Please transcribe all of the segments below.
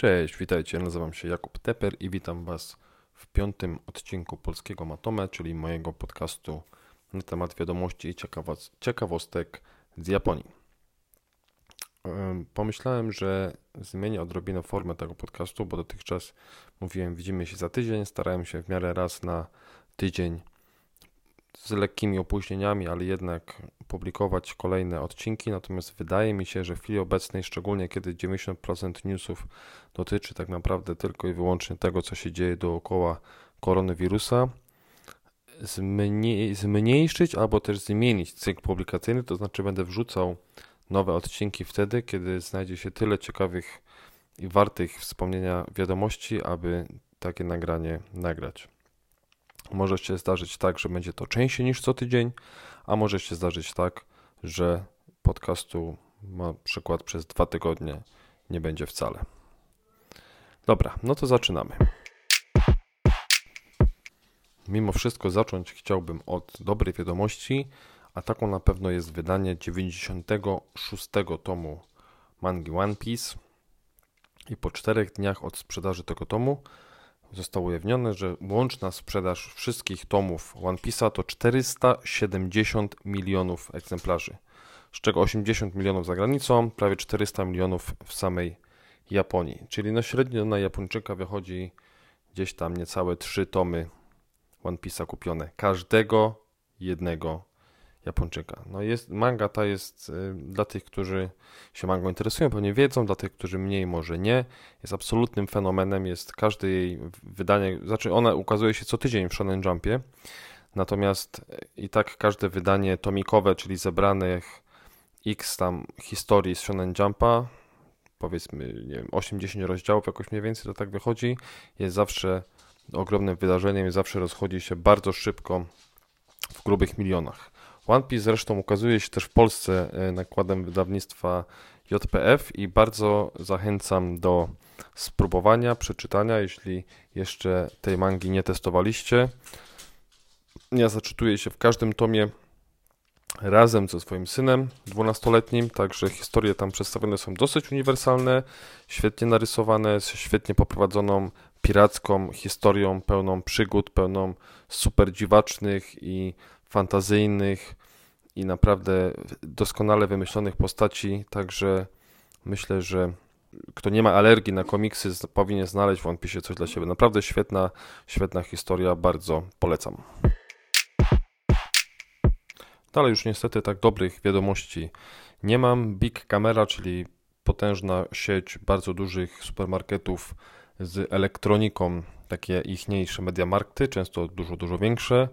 Cześć, witajcie. Nazywam się Jakub Teper i witam Was w piątym odcinku Polskiego Matome, czyli mojego podcastu na temat wiadomości i ciekawostek z Japonii. Pomyślałem, że zmienię odrobinę formę tego podcastu, bo dotychczas mówiłem, widzimy się za tydzień. Starałem się w miarę raz na tydzień z lekkimi opóźnieniami, ale jednak publikować kolejne odcinki. Natomiast wydaje mi się, że w chwili obecnej, szczególnie kiedy 90% newsów dotyczy tak naprawdę tylko i wyłącznie tego, co się dzieje dookoła koronawirusa, zmniejszyć albo też zmienić cykl publikacyjny, to znaczy będę wrzucał nowe odcinki wtedy, kiedy znajdzie się tyle ciekawych i wartych wspomnienia wiadomości, aby takie nagranie nagrać. Może się zdarzyć tak, że będzie to częściej niż co tydzień, a może się zdarzyć tak, że podcastu na przykład przez dwa tygodnie nie będzie wcale. Dobra, no to zaczynamy. Mimo wszystko zacząć chciałbym od dobrej wiadomości, a taką na pewno jest wydanie 96 tomu mangi One Piece. I po czterech dniach od sprzedaży tego tomu zostało ujawnione, że łączna sprzedaż wszystkich tomów One Piece'a to 470 milionów egzemplarzy, z czego 80 milionów za granicą, prawie 400 milionów w samej Japonii. Czyli no średnio na Japończyka wychodzi gdzieś tam niecałe 3 tomy One Piece'a kupione. Każdego jednego Japończyka. No jest, manga ta jest y, dla tych, którzy się mangą interesują, pewnie wiedzą, dla tych, którzy mniej może nie. Jest absolutnym fenomenem, jest każde jej wydanie, znaczy ona ukazuje się co tydzień w Shonen Jumpie, natomiast y, i tak każde wydanie tomikowe, czyli zebranych x tam historii z Shonen Jumpa, powiedzmy, nie wiem, 8-10 rozdziałów jakoś mniej więcej to tak wychodzi, jest zawsze ogromnym wydarzeniem i zawsze rozchodzi się bardzo szybko w grubych milionach. One Piece zresztą ukazuje się też w Polsce e, nakładem wydawnictwa JPF i bardzo zachęcam do spróbowania, przeczytania, jeśli jeszcze tej mangi nie testowaliście. Ja zaczytuję się w każdym tomie razem ze swoim synem dwunastoletnim, także historie tam przedstawione są dosyć uniwersalne, świetnie narysowane, z świetnie poprowadzoną piracką historią, pełną przygód, pełną super dziwacznych i fantazyjnych i naprawdę doskonale wymyślonych postaci, także myślę, że kto nie ma alergii na komiksy, powinien znaleźć w One Piece coś dla siebie. Naprawdę świetna, świetna historia, bardzo polecam. Dalej już niestety tak dobrych wiadomości nie mam. Big Camera, czyli potężna sieć bardzo dużych supermarketów z elektroniką, takie ichniejsze mediamarkty, często dużo, dużo większe,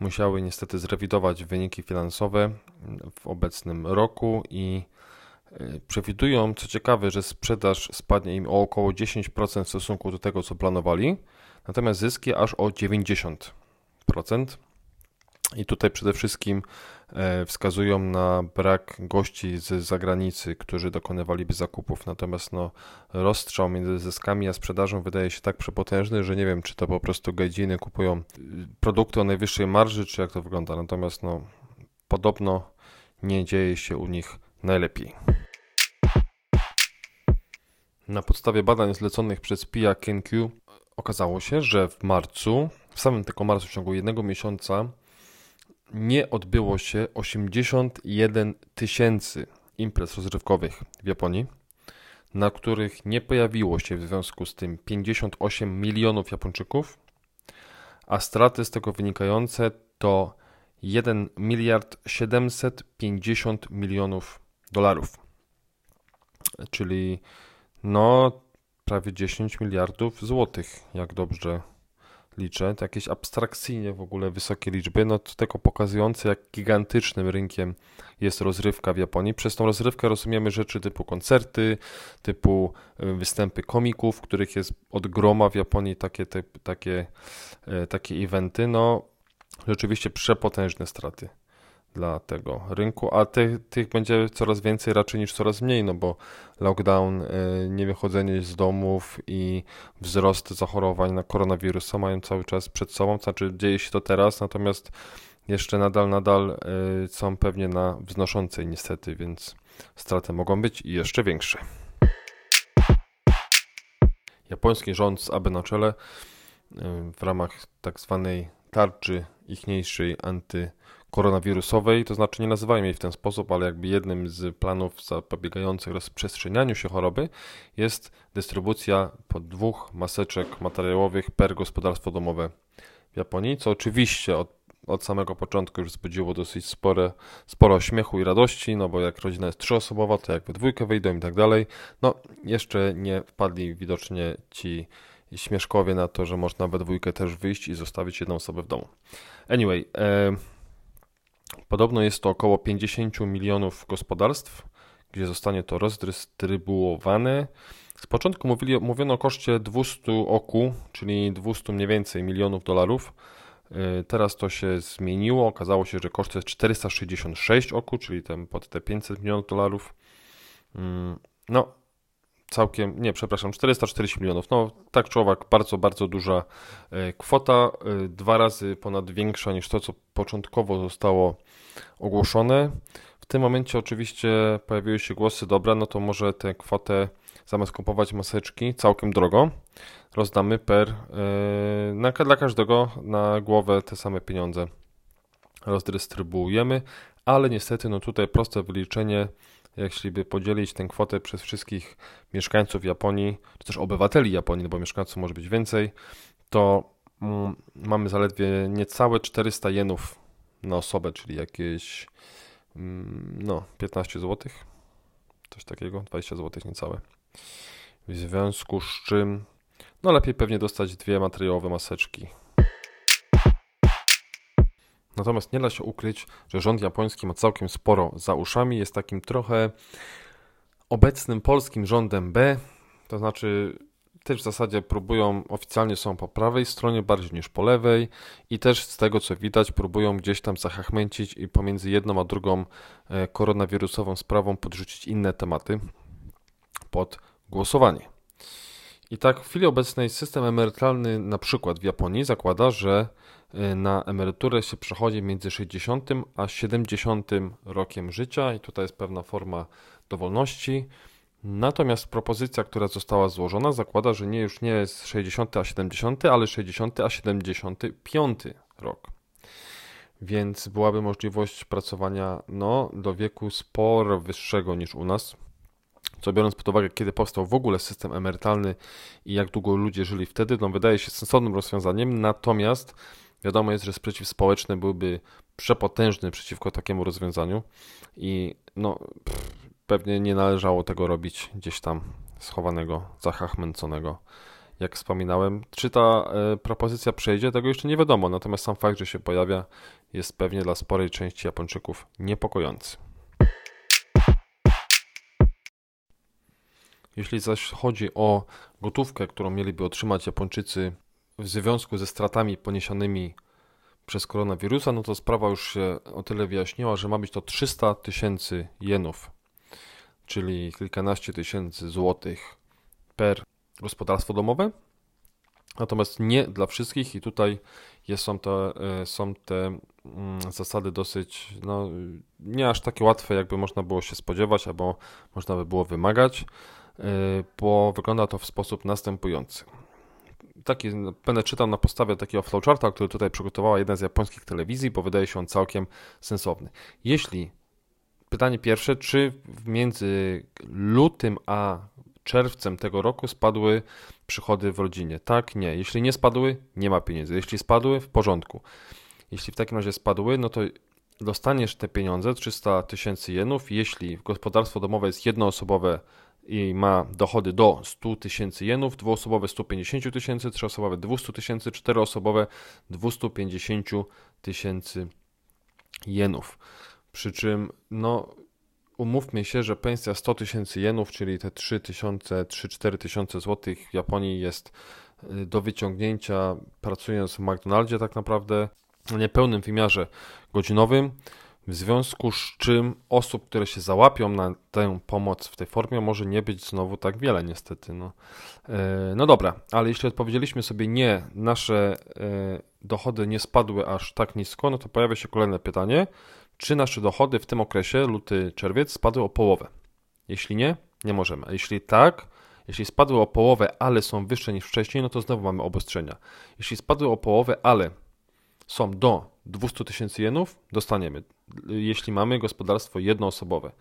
musiały niestety zrewidować wyniki finansowe w obecnym roku i e, przewidują, co ciekawe, że sprzedaż spadnie im o około 10% w stosunku do tego, co planowali, natomiast zyski aż o 90%. I tutaj przede wszystkim wskazują na brak gości z zagranicy, którzy dokonywaliby zakupów. Natomiast no, rozstrzał między zyskami a sprzedażą wydaje się tak przepotężny, że nie wiem, czy to po prostu gadziny kupują produkty o najwyższej marży, czy jak to wygląda. Natomiast no, podobno nie dzieje się u nich najlepiej. Na podstawie badań zleconych przez PIA KenQ okazało się, że w marcu, w samym tylko marcu, w ciągu jednego miesiąca, nie odbyło się 81 tysięcy imprez rozrywkowych w Japonii, na których nie pojawiło się w związku z tym 58 milionów Japończyków, a straty z tego wynikające to 1 miliard 750 milionów dolarów. Czyli no prawie 10 miliardów złotych, jak dobrze liczę, to jakieś abstrakcyjnie w ogóle wysokie liczby, no to tylko pokazujące, jak gigantycznym rynkiem jest rozrywka w Japonii. Przez tą rozrywkę rozumiemy rzeczy typu koncerty, typu y, występy komików, których jest od groma w Japonii takie, te, takie, e, takie eventy. No, rzeczywiście przepotężne straty dla tego rynku, a tych, tych będzie coraz więcej raczej niż coraz mniej, no bo lockdown, e, niewychodzenie z domów i wzrost zachorowań na koronawirusa mają cały czas przed sobą, znaczy dzieje się to teraz, natomiast jeszcze nadal, nadal e, są pewnie na wznoszącej niestety, więc straty mogą być i jeszcze większe. japoński rząd z Abe na czele y, w ramach tak zwanej tarczy ichniejszej antykoronawirusowej, to znaczy nie nazywają jej w ten sposób, ale jakby jednym z planów zapobiegających rozprzestrzenianiu się choroby jest dystrybucja po dwóch maseczek materiałowych per gospodarstwo domowe w Japonii, co oczywiście od, od samego początku już wzbudziło dosyć spore, sporo śmiechu i radości, no bo jak rodzina jest trzyosobowa, to jak we dwójkę wyjdą i tak dalej. No, jeszcze nie wpadli widocznie ci śmieszkowie na to, że można we dwójkę też wyjść i zostawić jedną osobę w domu. Anyway, podobno jest to około 50 milionów gospodarstw, gdzie zostanie to rozdystrybuowane. Z początku mówili, mówiono o koszcie 200 oku, czyli 200 mniej więcej milionów dolarów. E, teraz to się zmieniło. Okazało się, że koszt jest 466 oku, czyli ten, pod te 500 milionów dolarów. Mm, no, całkiem, nie, przepraszam, 440 milionów. No, tak czy owak, bardzo, bardzo duża e, kwota. E, dwa razy ponad większa niż to, co początkowo zostało ogłoszone. W tym momencie oczywiście pojawiły się głosy, dobra, no to może tę kwotę zamiast kupować maseczki całkiem drogo, rozdamy per e, na, dla każdego na głowę te same pieniądze rozdystrybuujemy, ale niestety no tutaj proste wyliczenie jeśli by podzielić tę kwotę przez wszystkich mieszkańców Japonii, czy też obywateli Japonii, no bo mieszkańców może być więcej, to mm, mamy zaledwie niecałe 400 jenów na osobę, czyli jakieś mm, no 15 zł, coś takiego, 20 zł niecałe. W związku z czym no lepiej pewnie dostać dwie materiałowe maseczki Natomiast nie da się ukryć, że rząd japoński ma całkiem sporo za uszami. Jest takim trochę obecnym polskim rządem B, to znaczy też w zasadzie próbują, oficjalnie są po prawej stronie bardziej niż po lewej i też z tego co widać próbują gdzieś tam zachachmęcić i pomiędzy jedną a drugą e, koronawirusową sprawą podrzucić inne tematy pod głosowanie. I tak w chwili obecnej system emerytalny na przykład w Japonii zakłada, że na emeryturę się przechodzi między 60 a 70 rokiem życia i tutaj jest pewna forma dowolności. Natomiast propozycja, która została złożona, zakłada, że nie już nie jest 60 a 70, ale 60 a 75 rok. Więc byłaby możliwość pracowania no, do wieku sporo wyższego niż u nas. Co biorąc pod uwagę, kiedy powstał w ogóle system emerytalny i jak długo ludzie żyli wtedy, no wydaje się sensownym rozwiązaniem. Natomiast Wiadomo jest, że sprzeciw społeczny byłby przepotężny przeciwko takiemu rozwiązaniu i no, pff, pewnie nie należało tego robić gdzieś tam schowanego, zachachmęconego. Jak wspominałem, czy ta e, propozycja przejdzie, tego jeszcze nie wiadomo, natomiast sam fakt, że się pojawia, jest pewnie dla sporej części Japończyków niepokojący. Jeśli zaś chodzi o gotówkę, którą mieliby otrzymać Japończycy w związku ze stratami poniesionymi przez koronawirusa, no to sprawa już się o tyle wyjaśniła, że ma być to 300 tysięcy jenów, czyli kilkanaście tysięcy złotych per gospodarstwo domowe. Natomiast nie dla wszystkich i tutaj są, te, e, są te mm, zasady dosyć, no, nie aż takie łatwe, jakby można było się spodziewać, albo można by było wymagać, e, bo wygląda to w sposób następujący taki, będę czytał na podstawie takiego flowcharta, który tutaj przygotowała jedna z japońskich telewizji, bo wydaje się on całkiem sensowny. Jeśli, pytanie pierwsze, czy między lutym a czerwcem tego roku spadły przychody w rodzinie? Tak, nie. Jeśli nie spadły, nie ma pieniędzy. Jeśli spadły, w porządku. Jeśli w takim razie spadły, no to dostaniesz te pieniądze, 300 tysięcy jenów, jeśli gospodarstwo domowe jest jednoosobowe i ma dochody do 100 tysięcy jenów, dwuosobowe 150 tysięcy, trzyosobowe 200 tysięcy, czteroosobowe 250 tysięcy jenów. Przy czym, no, umówmy się, że pensja 100 tysięcy jenów, czyli te 3 tysiące, 3-4 tysiące złotych w Japonii jest y, do wyciągnięcia pracując w McDonaldzie tak naprawdę w niepełnym wymiarze godzinowym. W związku z czym osób, które się załapią na tę pomoc w tej formie, może nie być znowu tak wiele, niestety. No, e, no dobra, ale jeśli odpowiedzieliśmy sobie nie, nasze e, dochody nie spadły aż tak nisko, no to pojawia się kolejne pytanie: czy nasze dochody w tym okresie, luty, czerwiec, spadły o połowę? Jeśli nie, nie możemy. Jeśli tak, Jeśli spadły o połowę, ale są wyższe niż wcześniej, no to znowu mamy obostrzenia. Jeśli spadły o połowę, ale są do 200 tysięcy jenów, dostaniemy. Jeśli mamy gospodarstwo jednoosobowe.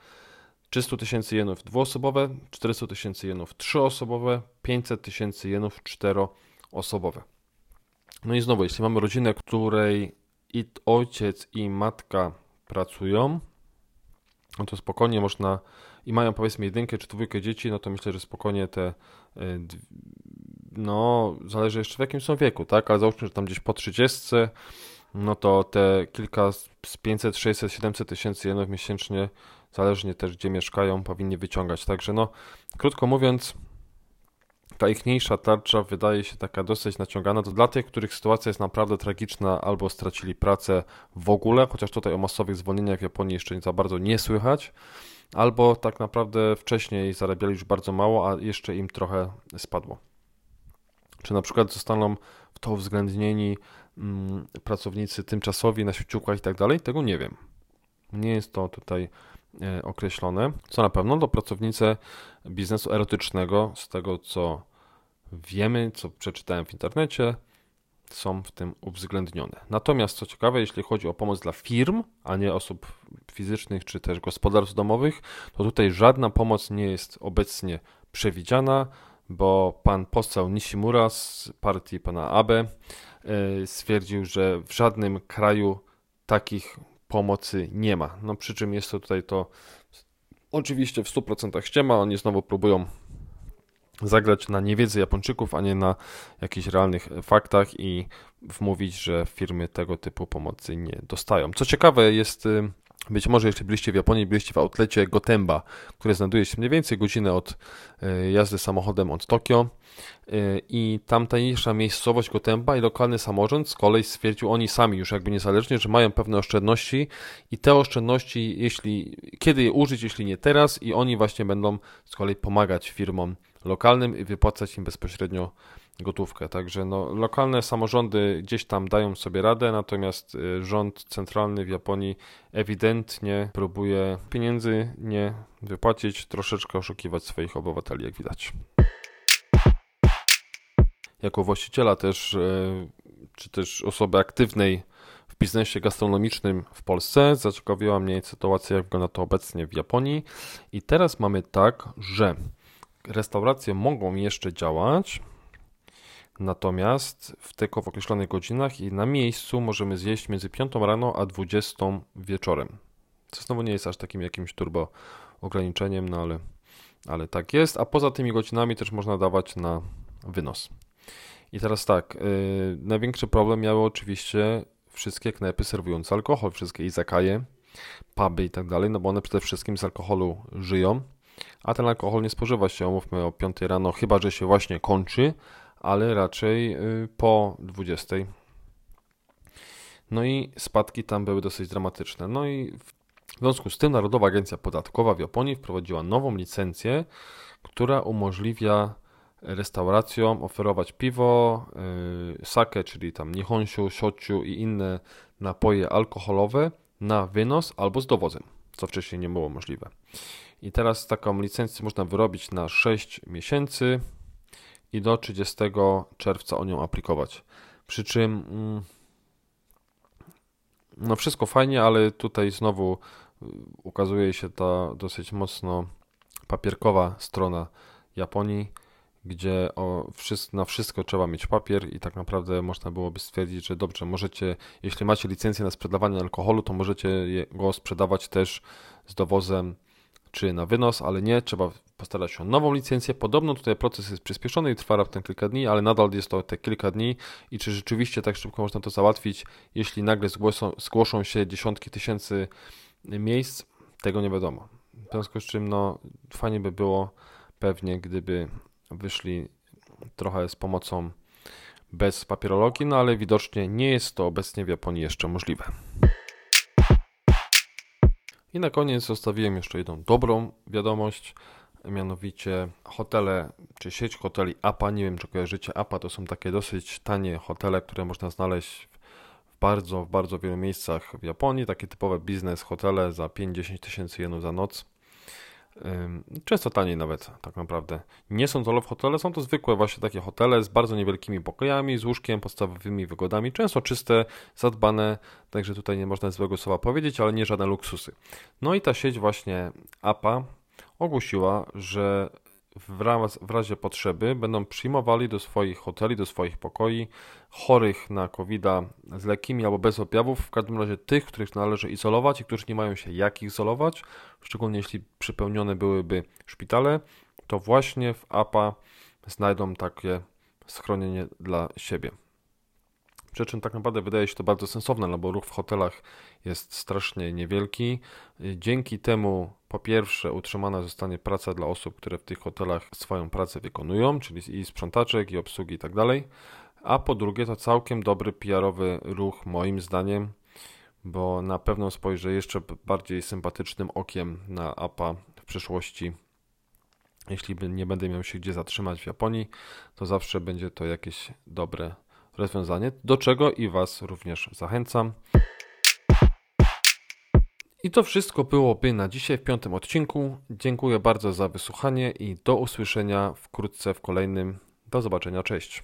300 tysięcy jenów dwuosobowe, 400 tysięcy jenów trzyosobowe, 500 tysięcy jenów czteroosobowe. No i znowu, jeśli mamy rodzinę, której i ojciec i matka pracują, no to spokojnie można i mają powiedzmy jedynkę czy dwójkę dzieci, no to myślę, że spokojnie te e, no zależy jeszcze w jakim są wieku, tak, ale załóżmy, że tam gdzieś po 30, no to te kilka z 500, 600, 700 tysięcy jenów miesięcznie, zależnie też gdzie mieszkają, powinni wyciągać. Także no, krótko mówiąc, ta ichniejsza tarcza wydaje się taka dosyć naciągana. To dla tych, których sytuacja jest naprawdę tragiczna albo stracili pracę w ogóle, chociaż tutaj o masowych zwolnieniach w Japonii jeszcze za bardzo nie słychać, albo tak naprawdę wcześniej zarabiali już bardzo mało, a jeszcze im trochę spadło. Czy na przykład zostaną w to uwzględnieni pracownicy tymczasowi na sieciówkach i tak dalej? Tego nie wiem. Nie jest to tutaj e, określone. Co na pewno to pracownicy biznesu erotycznego, z tego co wiemy, co przeczytałem w internecie, są w tym uwzględnione. Natomiast co ciekawe, jeśli chodzi o pomoc dla firm, a nie osób fizycznych czy też gospodarstw domowych, to tutaj żadna pomoc nie jest obecnie przewidziana, bo pan poseł Nishimura z partii pana Abe stwierdził, że w żadnym kraju takich pomocy nie ma. No przy czym jest to tutaj to oczywiście w 100% ściema, oni znowu próbują zagrać na niewiedzy Japończyków, a nie na jakichś realnych faktach i wmówić, że firmy tego typu pomocy nie dostają. Co ciekawe jest, y, być może jeśli byliście w Japonii, byliście w outlecie Gotemba, które znajduje się mniej więcej godzinę od y, jazdy samochodem od Tokio. Y, i tamtejsza miejscowość Gotemba i lokalny samorząd z kolei stwierdził oni sami już jakby niezależnie, że mają pewne oszczędności i te oszczędności, jeśli kiedy je użyć, jeśli nie teraz i oni właśnie będą z kolei pomagać firmom lokalnym i wypłacać im bezpośrednio gotówkę. Także no, lokalne samorządy gdzieś tam dają sobie radę, natomiast y, rząd centralny w Japonii ewidentnie próbuje pieniędzy nie wypłacić, troszeczkę oszukiwać swoich obywateli, jak widać. Jako właściciela też, y, czy też osoby aktywnej w biznesie gastronomicznym w Polsce zaciekawiła mnie sytuacja, jak wygląda to obecnie w Japonii. I teraz mamy tak, że restauracje mogą jeszcze działać, natomiast w tylko w określonych godzinach i na miejscu możemy zjeść między 5 rano a 20 wieczorem. Co znowu nie jest aż takim jakimś turbo ograniczeniem, no ale, ale tak jest. A poza tymi godzinami też można dawać na wynos. I teraz tak, yy, największy problem miały oczywiście wszystkie knajpy serwujące alkohol, wszystkie izakaje, puby i tak dalej, no bo one przede wszystkim z alkoholu żyją a ten alkohol nie spożywa się, omówmy o 5 rano, chyba że się właśnie kończy, ale raczej y, po 20. No i spadki tam były dosyć dramatyczne. No i w związku z tym Narodowa Agencja Podatkowa w Japonii wprowadziła nową licencję, która umożliwia restauracjom oferować piwo, yy, sake, czyli tam nihonshu, shochu i inne napoje alkoholowe na wynos albo z dowozem, co wcześniej nie było możliwe. I teraz taką licencję można wyrobić na 6 miesięcy i do 30 czerwca o nią aplikować. Przy czym mm, no wszystko fajnie, ale tutaj znowu y, ukazuje się ta dosyć mocno papierkowa strona Japonii, gdzie na wszystko trzeba mieć papier i tak naprawdę można byłoby stwierdzić, że dobrze, możecie, jeśli macie licencję na sprzedawanie alkoholu, to możecie go sprzedawać też z dowozem czy na wynos, ale nie, trzeba postarać się o nową licencję. Podobno tutaj proces jest przyspieszony i trwa raptem kilka dni, ale nadal jest to te kilka dni i czy rzeczywiście tak szybko można to załatwić, jeśli nagle zgłoszą, zgłoszą się dziesiątki tysięcy miejsc, tego nie wiadomo. W związku z czym no, fajnie by było pewnie, gdyby wyszli trochę z pomocą bez papierologii, no ale widocznie nie jest to obecnie w Japonii jeszcze możliwe. I na koniec zostawiłem jeszcze jedną dobrą wiadomość, mianowicie hotele, czy sieć hoteli APA, nie wiem czy kojarzycie APA, to są takie dosyć tanie hotele, które można znaleźć w bardzo, w bardzo wielu miejscach w Japonii, takie typowe biznes hotele za 5-10 tysięcy jenów za noc. Często taniej nawet, tak naprawdę. Nie są to love hotele, są to zwykłe właśnie takie hotele z bardzo niewielkimi pokojami, z łóżkiem, podstawowymi wygodami, często czyste, zadbane, także tutaj nie można złego słowa powiedzieć, ale nie żadne luksusy. No i ta sieć właśnie APA ogłosiła, że w, raz, w razie potrzeby będą przyjmowali do swoich hoteli, do swoich pokoi chorych na covid z lekkimi albo bez objawów, w każdym razie tych, których należy izolować i którzy nie mają się jak izolować, szczególnie jeśli przypełnione byłyby szpitale, to właśnie w APA znajdą takie schronienie dla siebie. Przy czym tak naprawdę wydaje się to bardzo sensowne, no bo ruch w hotelach jest strasznie niewielki. Dzięki temu po pierwsze utrzymana zostanie praca dla osób, które w tych hotelach swoją pracę wykonują, czyli i sprzątaczek, i obsługi i tak dalej. A po drugie to całkiem dobry PR-owy ruch moim zdaniem, bo na pewno spojrzę jeszcze bardziej sympatycznym okiem na APA w przyszłości. Jeśli nie będę miał się gdzie zatrzymać w Japonii, to zawsze będzie to jakieś dobre rozwiązanie, do czego i Was również zachęcam. I to wszystko byłoby na dzisiaj w piątym odcinku. Dziękuję bardzo za wysłuchanie i do usłyszenia wkrótce w kolejnym. Do zobaczenia, cześć.